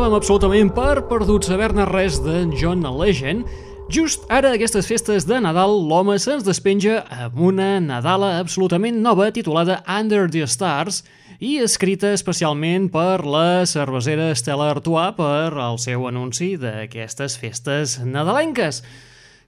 donàvem absolutament per perdut saber-ne res d'en John Legend, just ara a aquestes festes de Nadal l'home se'ns despenja amb una Nadala absolutament nova titulada Under the Stars i escrita especialment per la cervesera Stella Artois per al seu anunci d'aquestes festes nadalenques.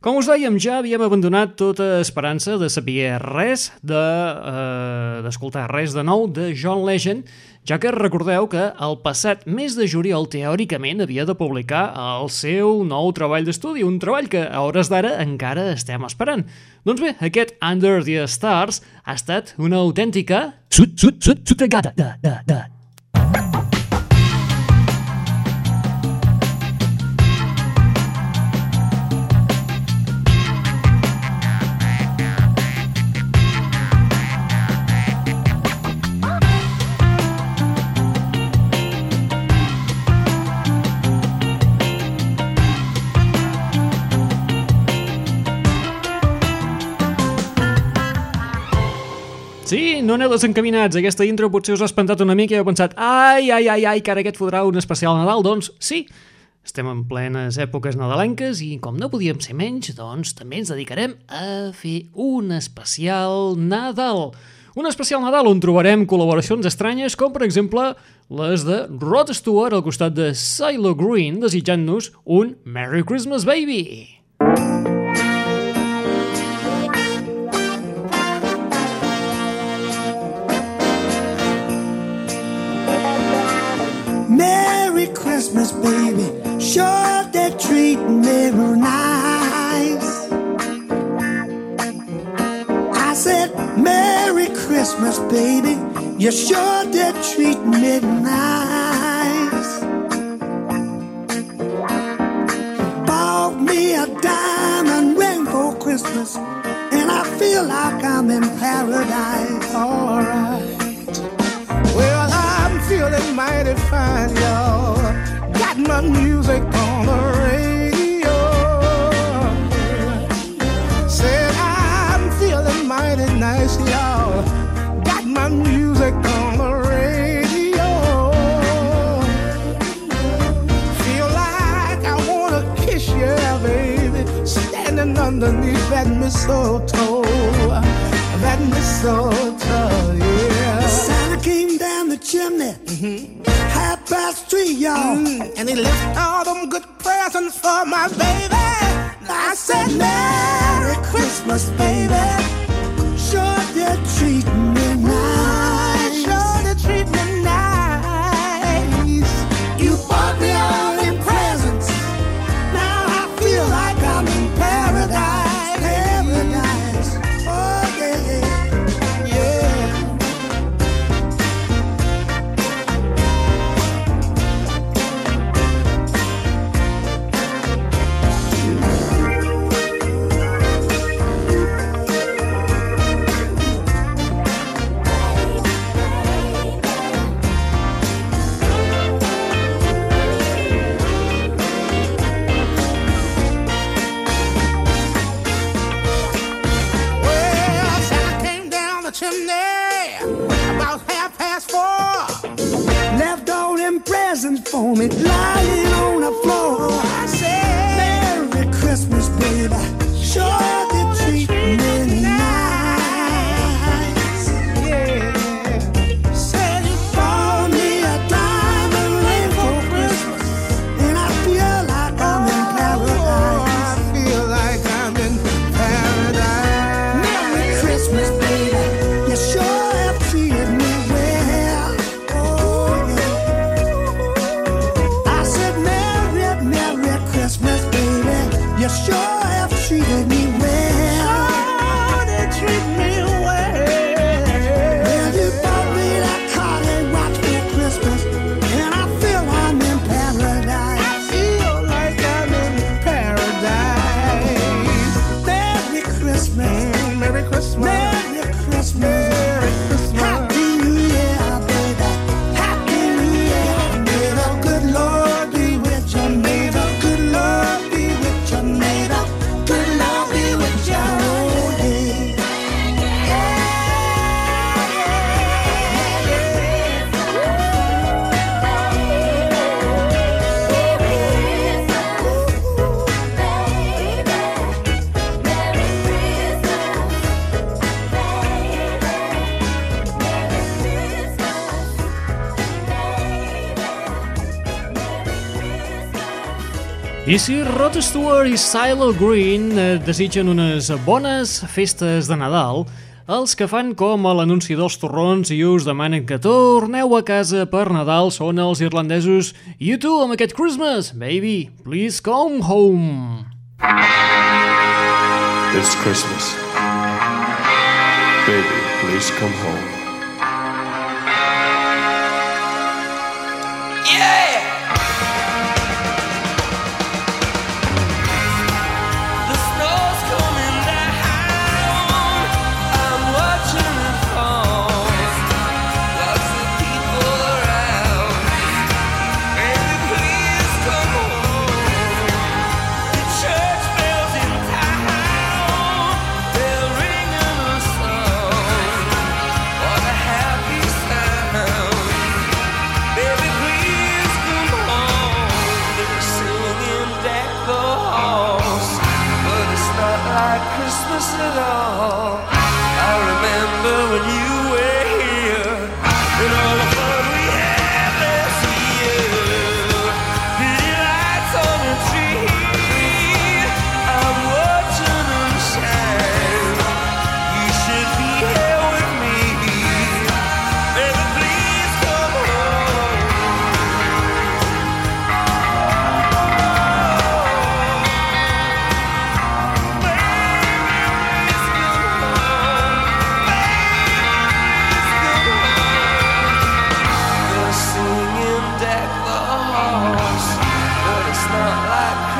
Com us dèiem, ja havíem abandonat tota esperança de saber res, d'escoltar de, eh, res de nou de John Legend, ja que recordeu que el passat mes de juliol teòricament havia de publicar el seu nou treball d'estudi, un treball que a hores d'ara encara estem esperant. Doncs bé, aquest Under the Stars ha estat una autèntica... Sut, sut, sut, sutregada, da, da, da. No aneu desencaminats. Aquesta intro potser us ha espantat una mica i heu pensat ai, ai, ai, ai, que ara aquest fotrà un especial Nadal. Doncs sí, estem en plenes èpoques nadalenques i com no podíem ser menys, doncs també ens dedicarem a fer un especial Nadal. Un especial Nadal on trobarem col·laboracions estranyes com, per exemple, les de Rod Stewart al costat de Silo Green desitjant-nos un Merry Christmas Baby. Christmas, baby. Sure, they're treating me real nice. I said, Merry Christmas, baby. You sure did treat me nice. Bought me a diamond ring for Christmas, and I feel like I'm in paradise. All right. Well, I'm feeling mighty fine, y'all. Got my music on the radio. Said I'm feeling mighty nice, y'all. Got my music on the radio. Feel like I wanna kiss you, baby. Standing underneath that mistletoe. That mistletoe, yeah. Santa came down the chimney. Mm-hmm. Happy past three, y'all. Mm. And he left all them good presents for my baby. I said, Merry Christmas, baby. I si Rod Stewart i Silo Green eh, desitgen unes bones festes de Nadal, els que fan com a l'anunci dels torrons i us demanen que torneu a casa per Nadal són els irlandesos YouTube amb aquest Christmas, baby, please come home. It's Christmas. Baby, please come home.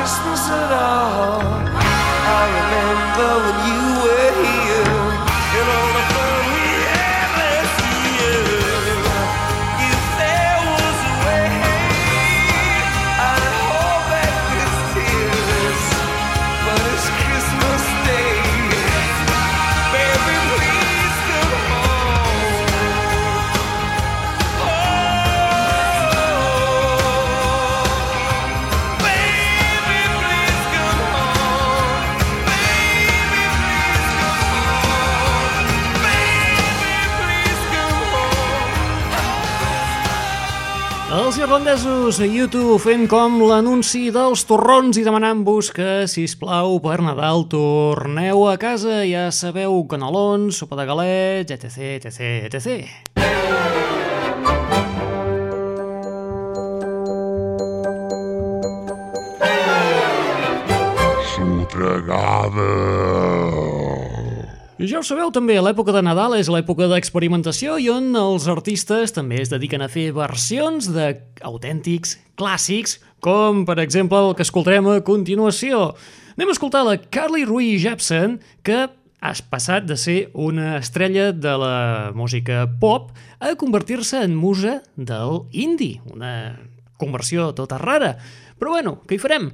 Christmas at all. I remember when you were. Irlandesos a YouTube fent com l'anunci dels torrons i demanant-vos que, si plau per Nadal torneu a casa, ja sabeu, canelons, sopa de galets, etc, etc, etc. ja ho sabeu també, l'època de Nadal és l'època d'experimentació i on els artistes també es dediquen a fer versions d'autèntics clàssics, com per exemple el que escoltarem a continuació. Anem a escoltar la Carly Rae Jepsen, que ha passat de ser una estrella de la música pop a convertir-se en musa del indie, una conversió tota rara. Però bueno, què hi farem?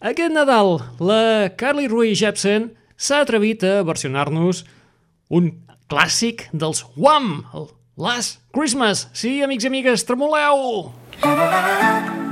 Aquest Nadal, la Carly Rae Jepsen s'ha atrevit a versionar-nos un clàssic dels Wham! El Last Christmas! Sí, amics i amigues, tremoleu! gave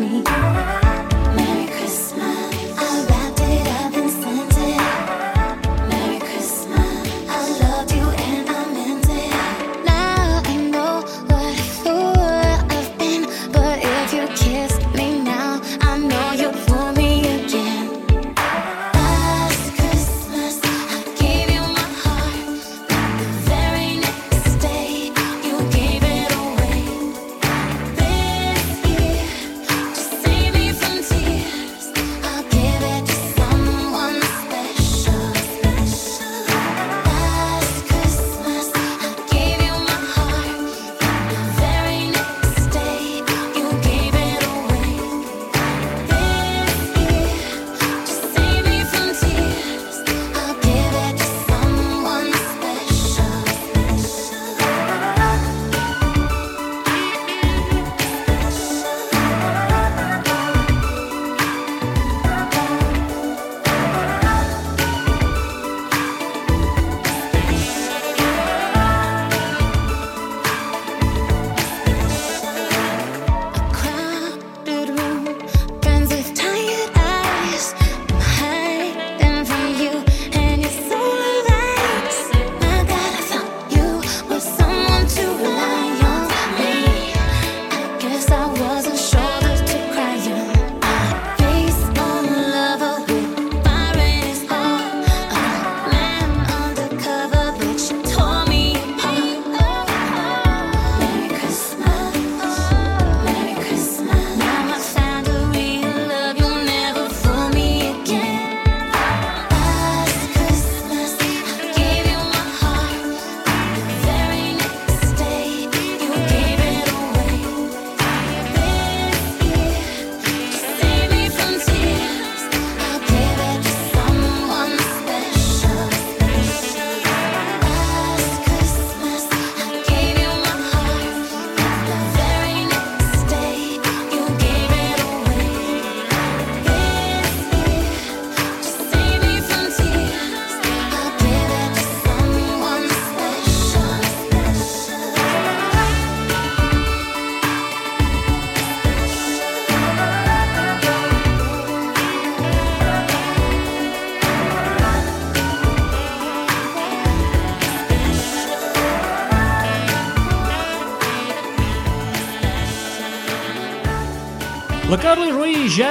me.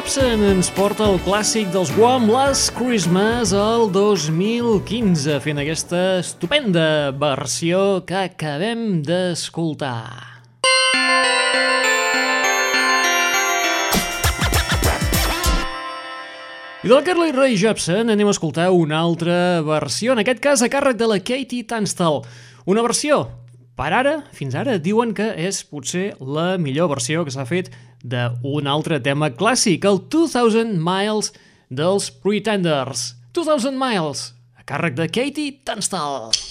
Jepsen ens porta el clàssic dels Guam Last Christmas el 2015 fent aquesta estupenda versió que acabem d'escoltar. I de la Carly Rae Jepsen anem a escoltar una altra versió, en aquest cas a càrrec de la Katie Tunstall. Una versió, per ara, fins ara, diuen que és potser la millor versió que s'ha fet d'un altre tema clàssic, el 2000 Miles dels Pretenders. 2000 Miles, a càrrec de Katie Tunstall.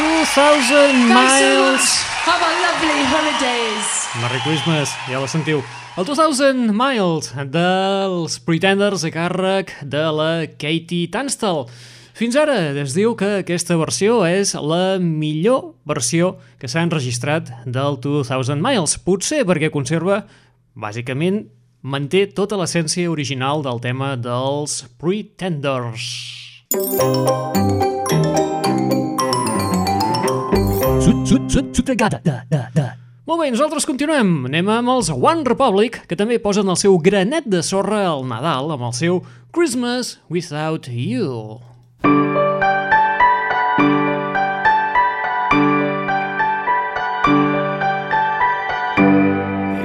2000 Miles... Have a lovely holidays. Merry Christmas, ja la sentiu. El 2000 Miles dels Pretenders a càrrec de la Katie Tunstall. Fins ara es diu que aquesta versió és la millor versió que s'ha enregistrat del 2000 Miles. Potser perquè conserva, bàsicament, manté tota l'essència original del tema dels Pretenders. Sud, sud, sud, sudregada. Da, da, da. Molt bé, nosaltres continuem. Anem amb els One Republic, que també posen el seu granet de sorra al Nadal amb el seu Christmas Without You.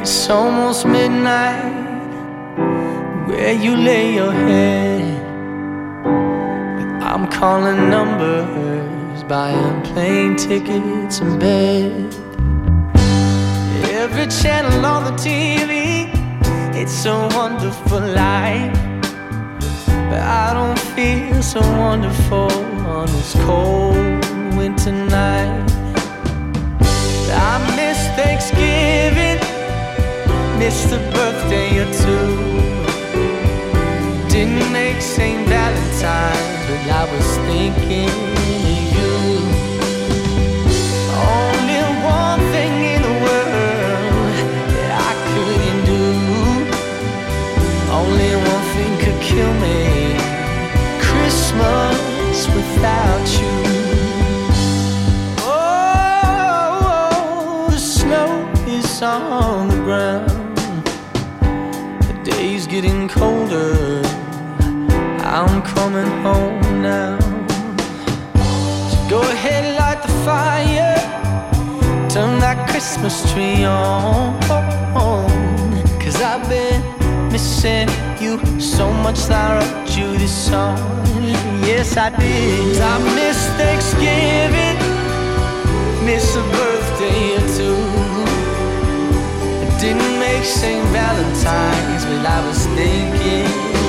It's almost midnight where you lay your head. I'm calling numbers, buying plane tickets and bed. Every channel on the TV, it's a wonderful life. But I don't feel so wonderful on this cold winter night. I miss Thanksgiving, missed a birthday or two. Didn't make St. Valentine's, but I was thinking without you. Oh, the snow is on the ground. The day's getting colder. I'm coming home now. So go ahead, light the fire. Turn that Christmas tree on. Cause I've been missing you so much that I wrote you this song. Yes, I did. I miss Thanksgiving, miss a birthday or two. I didn't make St. Valentine's, but I was thinking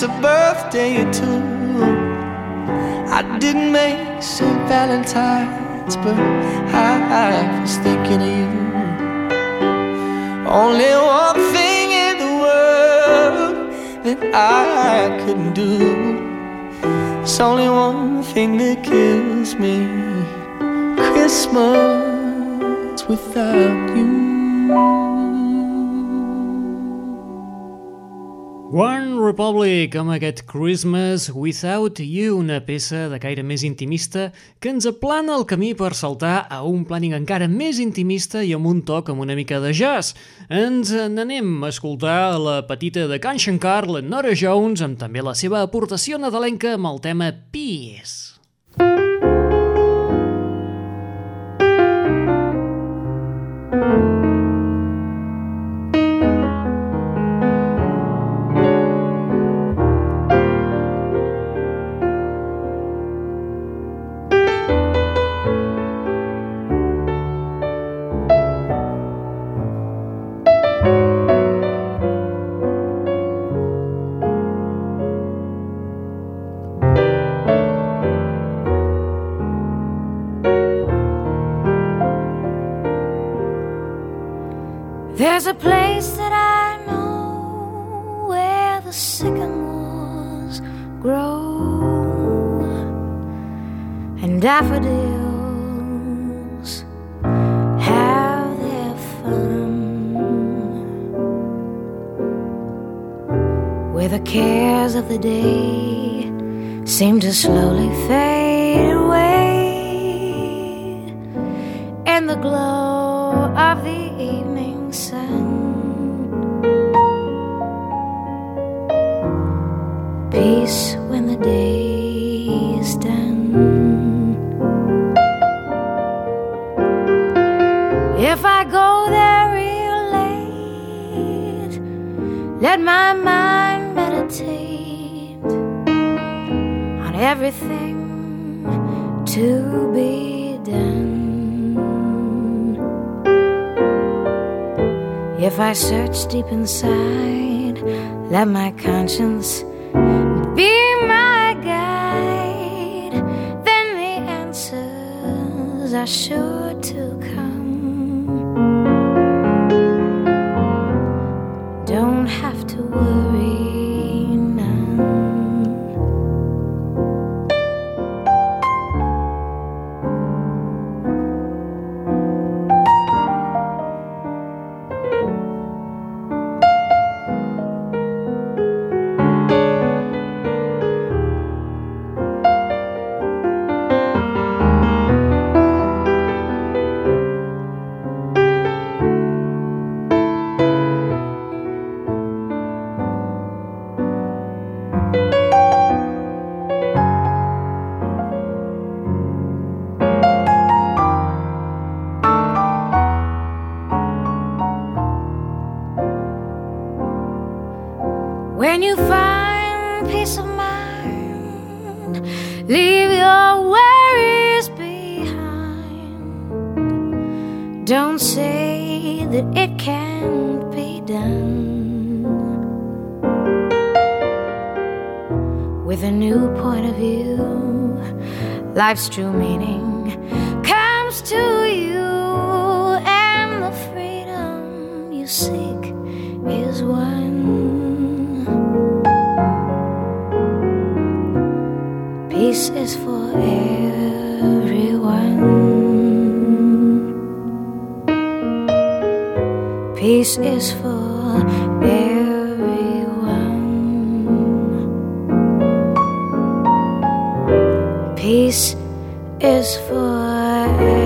miss a birthday or two. I didn't make St. Valentine's, but I was thinking of you. Only one thing in the world that I couldn't do. It's only one thing that kills me. Christmas without you. One Republic amb aquest Christmas Without You, una peça de caire més intimista que ens aplana el camí per saltar a un planning encara més intimista i amb un toc amb una mica de jazz. Ens n'anem a escoltar la petita de Can Shankar, la Nora Jones, amb també la seva aportació nadalenca amb el tema Peace. To slowly fade away in the glow of the evening sun. Peace when the day is done. If I go there real late, let my mind meditate everything to be done. If I search deep inside, let my conscience be my guide, then the answers are sure life's true meaning comes to you, and the freedom you seek is one. Peace is for everyone. Peace is for Peace is for everyone.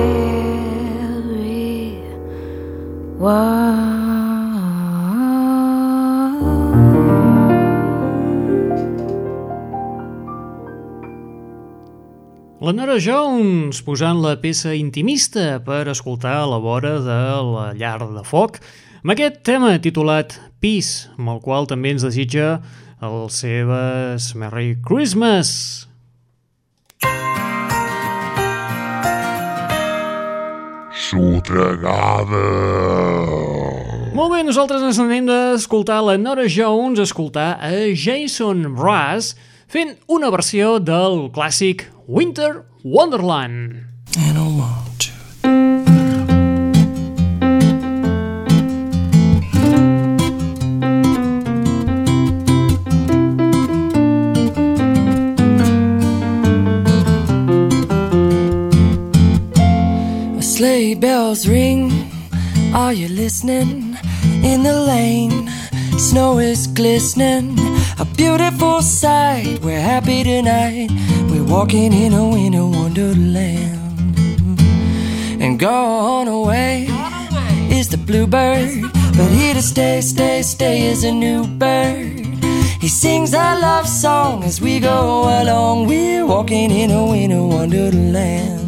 La Nora Jones posant la peça intimista per escoltar a la vora de la llar de foc amb aquest tema titulat Peace, amb el qual també ens desitja el seves Merry Christmas. Sotregada. Molt bé, nosaltres ens anem d'escoltar la Nora Jones, escoltar a Jason Mraz fent una versió del clàssic Winter Wonderland. Bells ring. Are you listening? In the lane, snow is glistening. A beautiful sight. We're happy tonight. We're walking in a winter wonderland. And gone away is the bluebird. But here to stay, stay, stay is a new bird. He sings our love song as we go along. We're walking in a winter wonderland.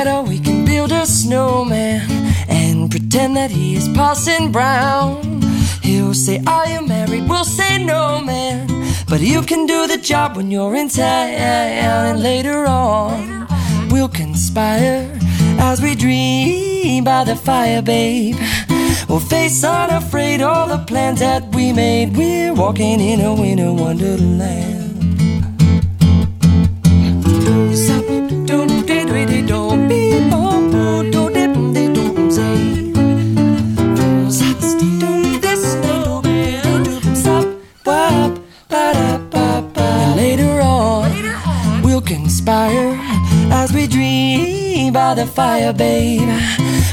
Meadow, we can build a snowman and pretend that he is Parson Brown. He'll say, Are you married? We'll say, No, man. But you can do the job when you're in town. And later on, we'll conspire as we dream by the fire, babe. We'll face unafraid all the plans that we made. We're walking in a winter wonderland. By the fire, babe.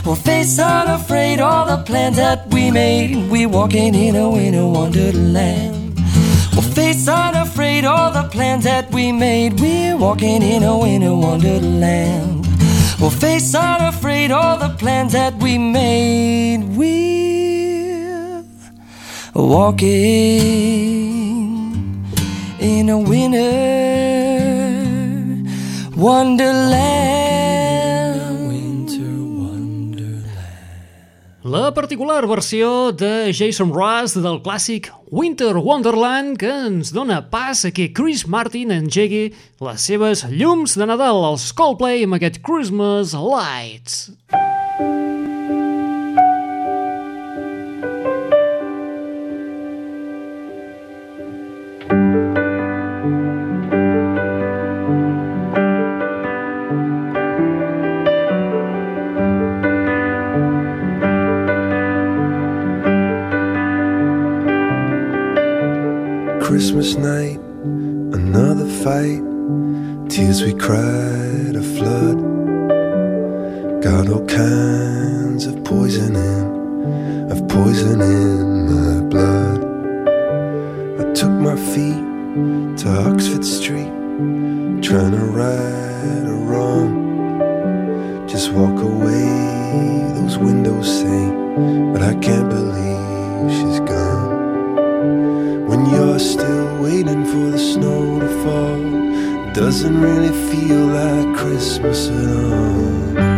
We'll face unafraid all the plans that we made. We're walking in a winter wonderland. We'll face unafraid all the plans that we made. We're walking in a winter wonderland. We'll face unafraid all the plans that we made. We're walking in a winter wonderland. La particular versió de Jason Ross del clàssic Winter Wonderland que ens dona pas a que Chris Martin engegui les seves llums de Nadal, els Coldplay amb aquest Christmas Lights. Christmas night, another fight. Tears we cried a flood. Got all kinds of poison in, of poison in my blood. I took my feet to Oxford Street, trying to right a wrong. Just walk away, those windows say, but I can't believe she's gone. When you're still waiting for the snow to fall, doesn't really feel like Christmas at all.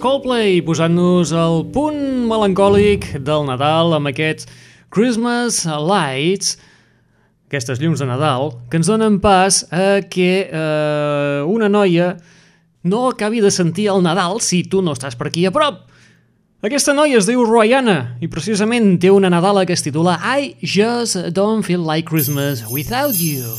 Coldplay posant-nos al punt melancòlic del Nadal amb aquests Christmas Lights, aquestes llums de Nadal, que ens donen pas a que eh, una noia no acabi de sentir el Nadal si tu no estàs per aquí a prop. Aquesta noia es diu Royana i precisament té una Nadala que es titula I Just Don't Feel Like Christmas Without You.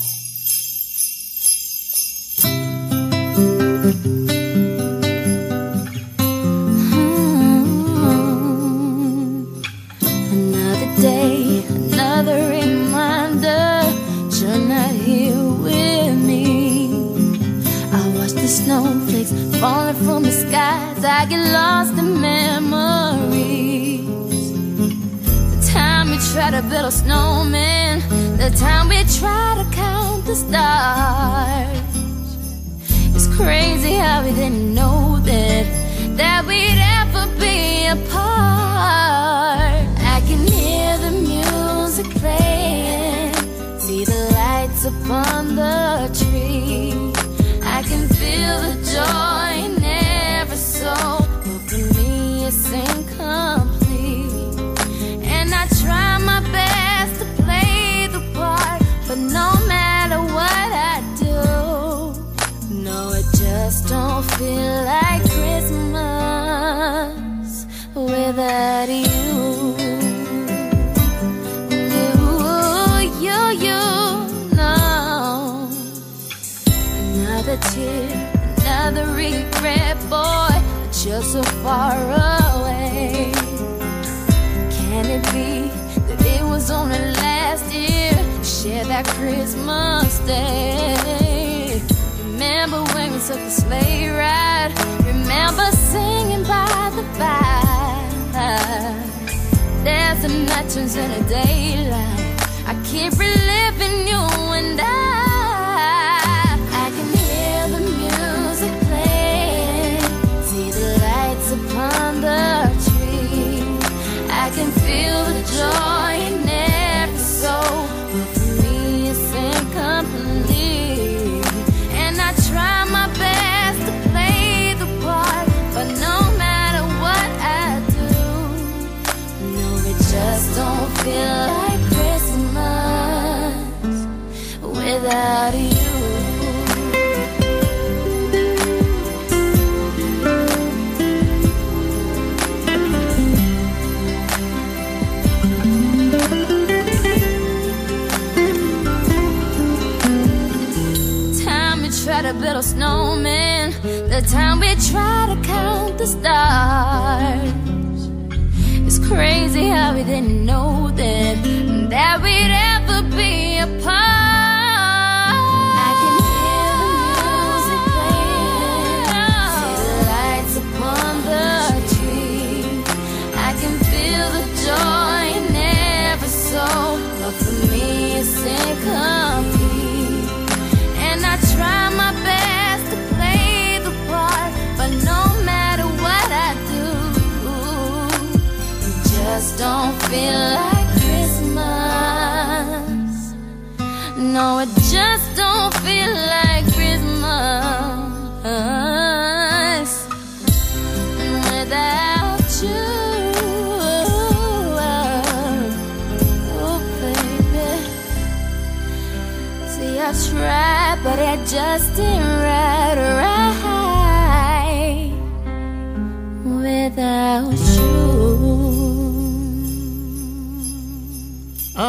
Another reminder. You're not here with me. I watch the snowflakes falling from the skies. I get lost in memories. The time we try to build a snowman. The time we try to count the stars. It's crazy how we didn't know that that we'd ever be apart. Music playing, see the lights upon the tree. I can feel the joy in every soul, but for me it's incomplete. And I try my best to play the part, but no matter what I do. No, it just don't feel like Christmas without you. Regret, boy, you're so far away. Can it be that it was only last year we shared that Christmas day? Remember when we took the sleigh ride? Remember singing by the fire? There's a night turns into daylight. I keep reliving time we try to count the stars. It's crazy how we didn't know then that we'd feel like Christmas. No, it just don't feel like Christmas without you. Oh, oh baby. See, I tried, but it just ain't right, right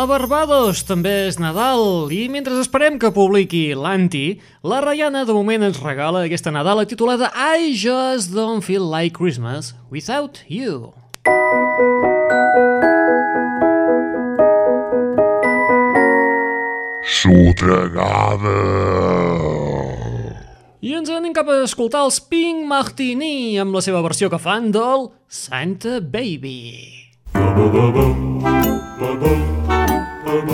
A Barbados també és Nadal i mentre esperem que publiqui l'Anti, la Rihanna de moment ens regala aquesta Nadala titulada I Just Don't Feel Like Christmas Without You. Sotregada. I ens anem cap a escoltar els Pink Martini amb la seva versió que fan del Santa Baby. Santa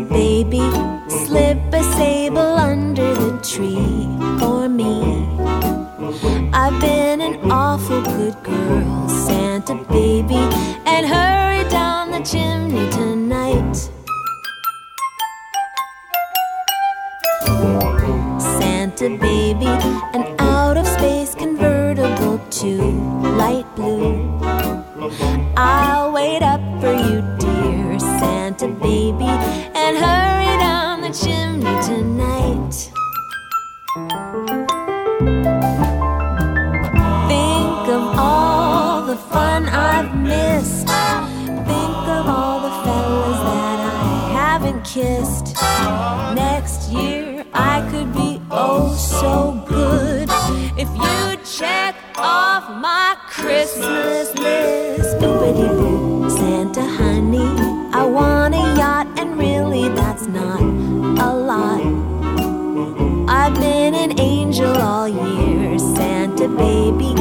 baby, slip a sable under the tree for me. I've been an awful good girl, Santa baby, and hurry down the chimney tonight. Santa baby, an to light blue. I'll wait up for you, dear Santa baby, and hurry down the chimney tonight. Think of all the fun I've missed. Think of all the fellas that I haven't kissed. Next year I could be oh so good if you check off my Christmas list. Boopity-boo, Santa honey, I want a yacht, and really that's not a lot. I've been an angel all year, Santa baby,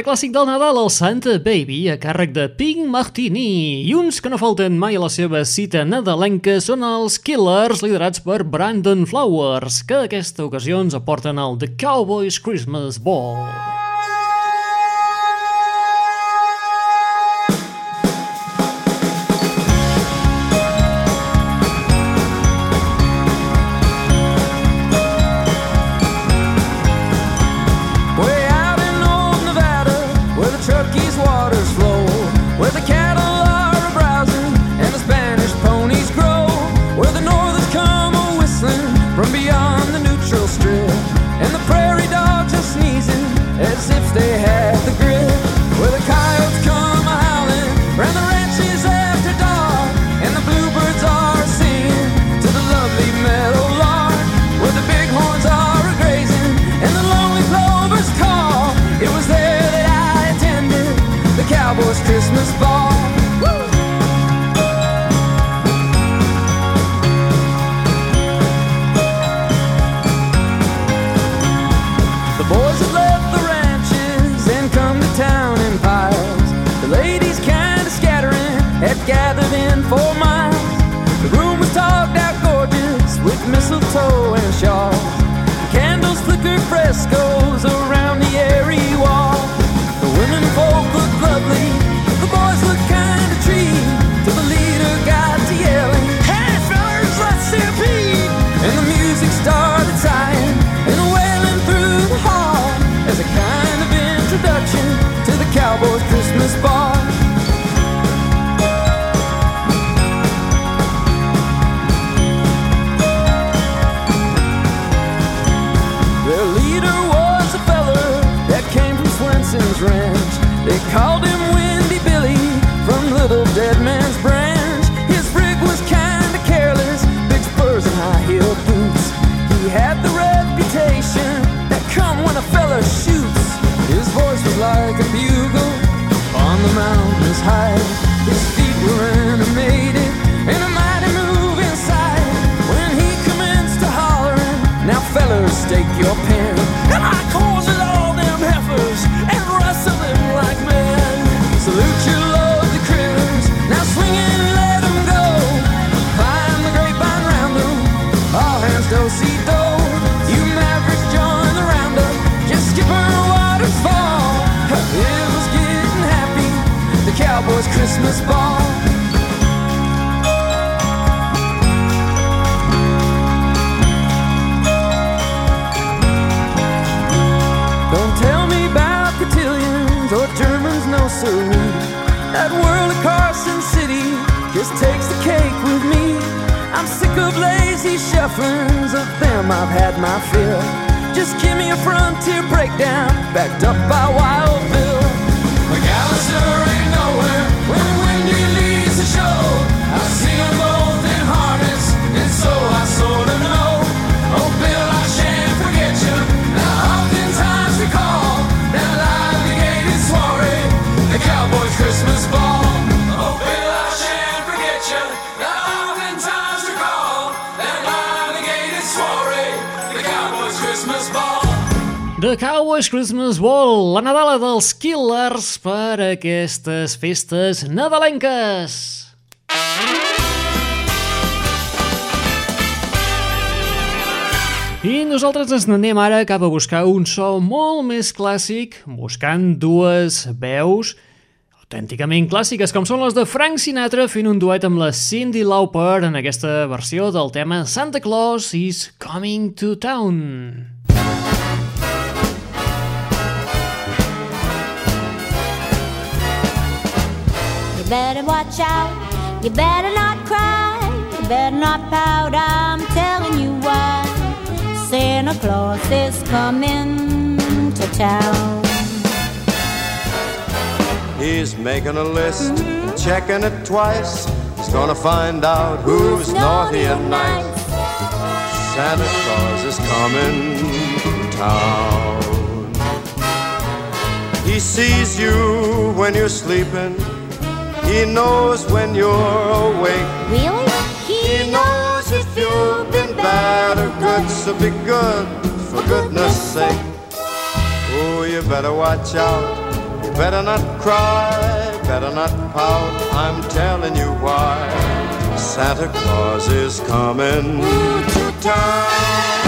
altre clàssic del Nadal, el Santa Baby, a càrrec de Pink Martini. I uns que no falten mai a la seva cita nadalenca són els Killers, liderats per Brandon Flowers, que aquesta ocasió ens aporten el The Cowboys Christmas Ball. Of them I've had my fill. Just give me a frontier breakdown, backed up by Wild Cowboys Christmas Ball, la Nadala dels Killers per aquestes festes nadalenques. I nosaltres ens n'anem ara cap a buscar un so molt més clàssic, buscant dues veus autènticament clàssiques, com són les de Frank Sinatra fent un duet amb la Cindy Lauper en aquesta versió del tema Santa Claus is Coming to Town. Better watch out. You better not cry. You better not pout. I'm telling you why. Santa Claus is coming to town. He's making a list, checking it twice. He's gonna find out who's naughty and nice. Santa Claus is coming to town. He sees you when you're sleeping. He knows when you're awake. Really? He knows if you've been bad or good, so be good, for goodness sake. Oh, you better watch out. You better not cry, better not pout. I'm telling you why. Santa Claus is coming to town.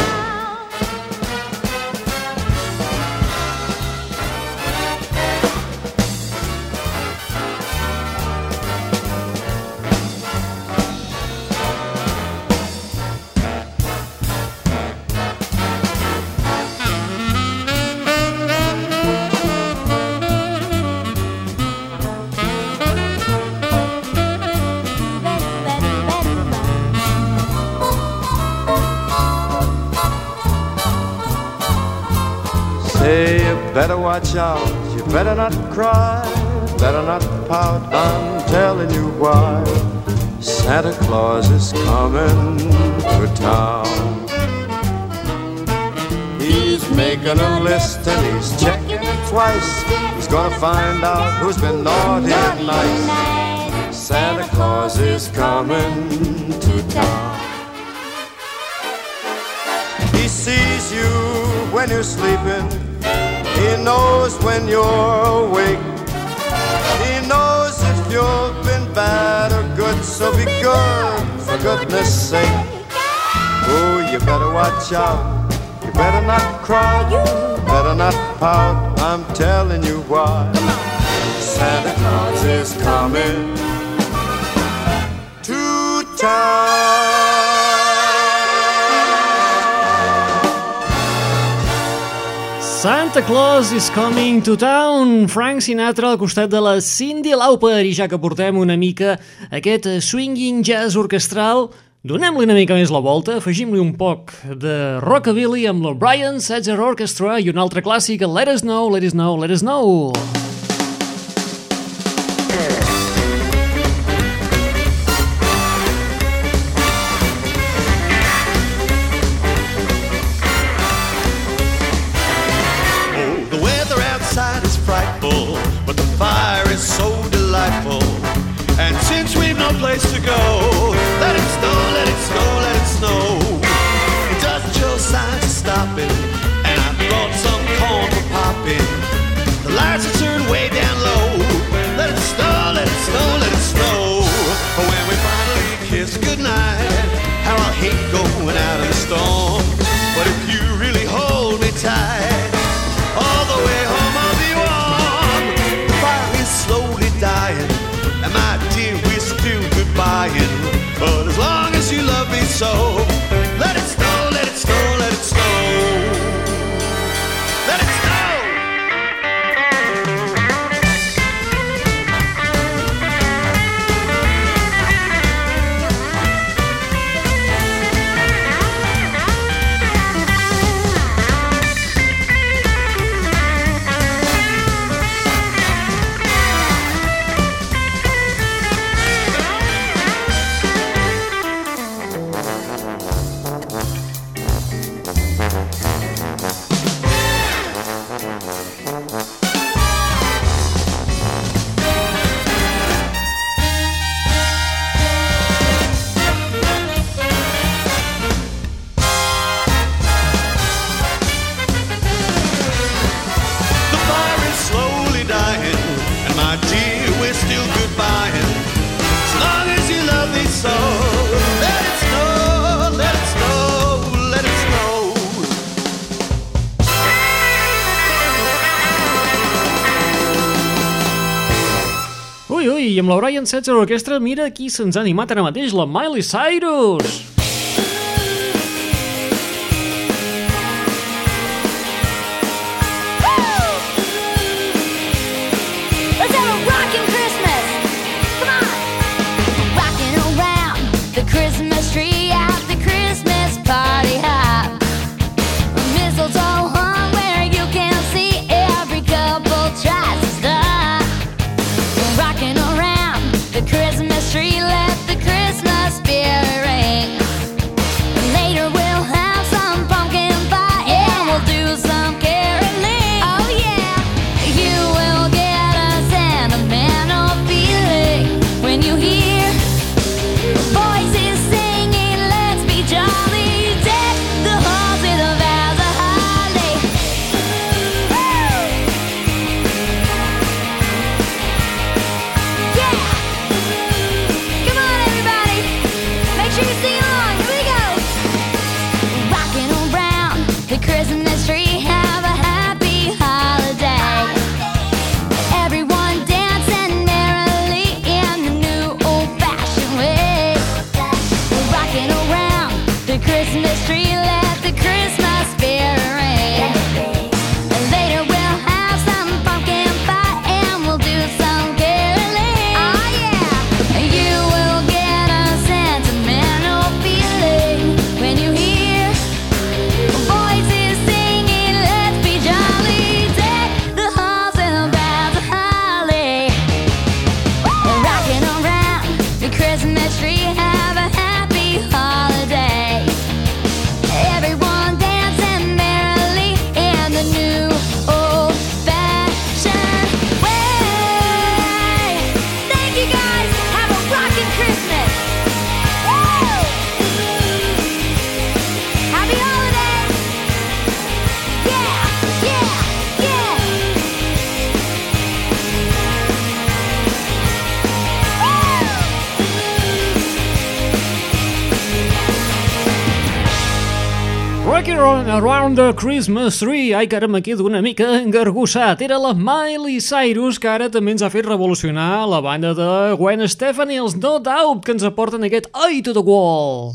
Better watch out, you better not cry, better not pout, I'm telling you why. Santa Claus is coming to town. He's making a list and he's checking it twice. He's gonna find out who's been naughty and nice. Santa Claus is coming to town. He sees you when you're sleeping. He knows when you're awake. He knows if you've been bad or good, so be good for goodness sake. Oh, you better watch out. You better not cry. You better not pout. I'm telling you why. Santa Claus is coming to town. Santa Claus is coming to town. Frank Sinatra al costat de la Cindy Lauper i ja que portem una mica aquest swinging jazz orquestral, donem-li una mica més la volta, afegim-li un poc de rockabilly amb la Brian Setzer Orchestra i un altre clàssic, Let Us Know, Let Us Know, Let Us Know. Oh, Brian Setzer Orquestra, mira qui se'ns ha animat ara mateix, la Miley Cyrus! From the Christmas Tree. Ai, que ara me quedo una mica engargussat. Era la Miley Cyrus, que ara també ens ha fet revolucionar la banda de Gwen Stefani, els No Doubt, que ens aporten aquest Eye to the Wall.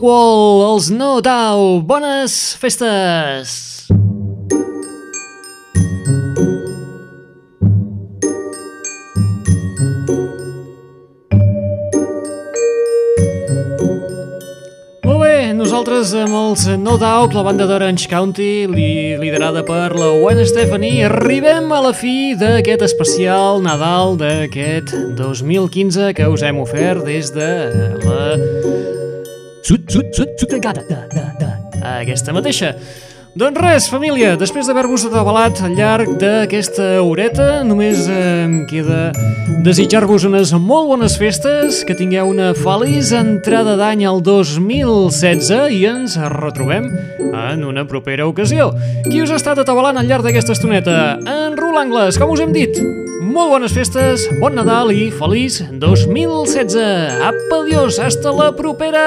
Wall, els No Tau. Bones festes! Molt bé, nosaltres amb els No Doubt, la banda d'Orange County, li, liderada per la Gwen Stephanie, arribem a la fi d'aquest especial Nadal d'aquest 2015 que us hem ofert des de la Sut, sut, sut, sut, gata, da. Aquesta mateixa. Doncs res, família, després d'haver-vos atabalat al llarg d'aquesta horeta, només em queda desitjar-vos unes molt bones festes, que tingueu una feliç entrada d'any al 2016 i ens retrobem en una propera ocasió. Qui us ha estat atabalant al llarg d'aquesta estoneta? En Rul Angles, com us hem dit? molt bones festes, bon Nadal i feliç 2016. Apa, adiós, hasta la propera!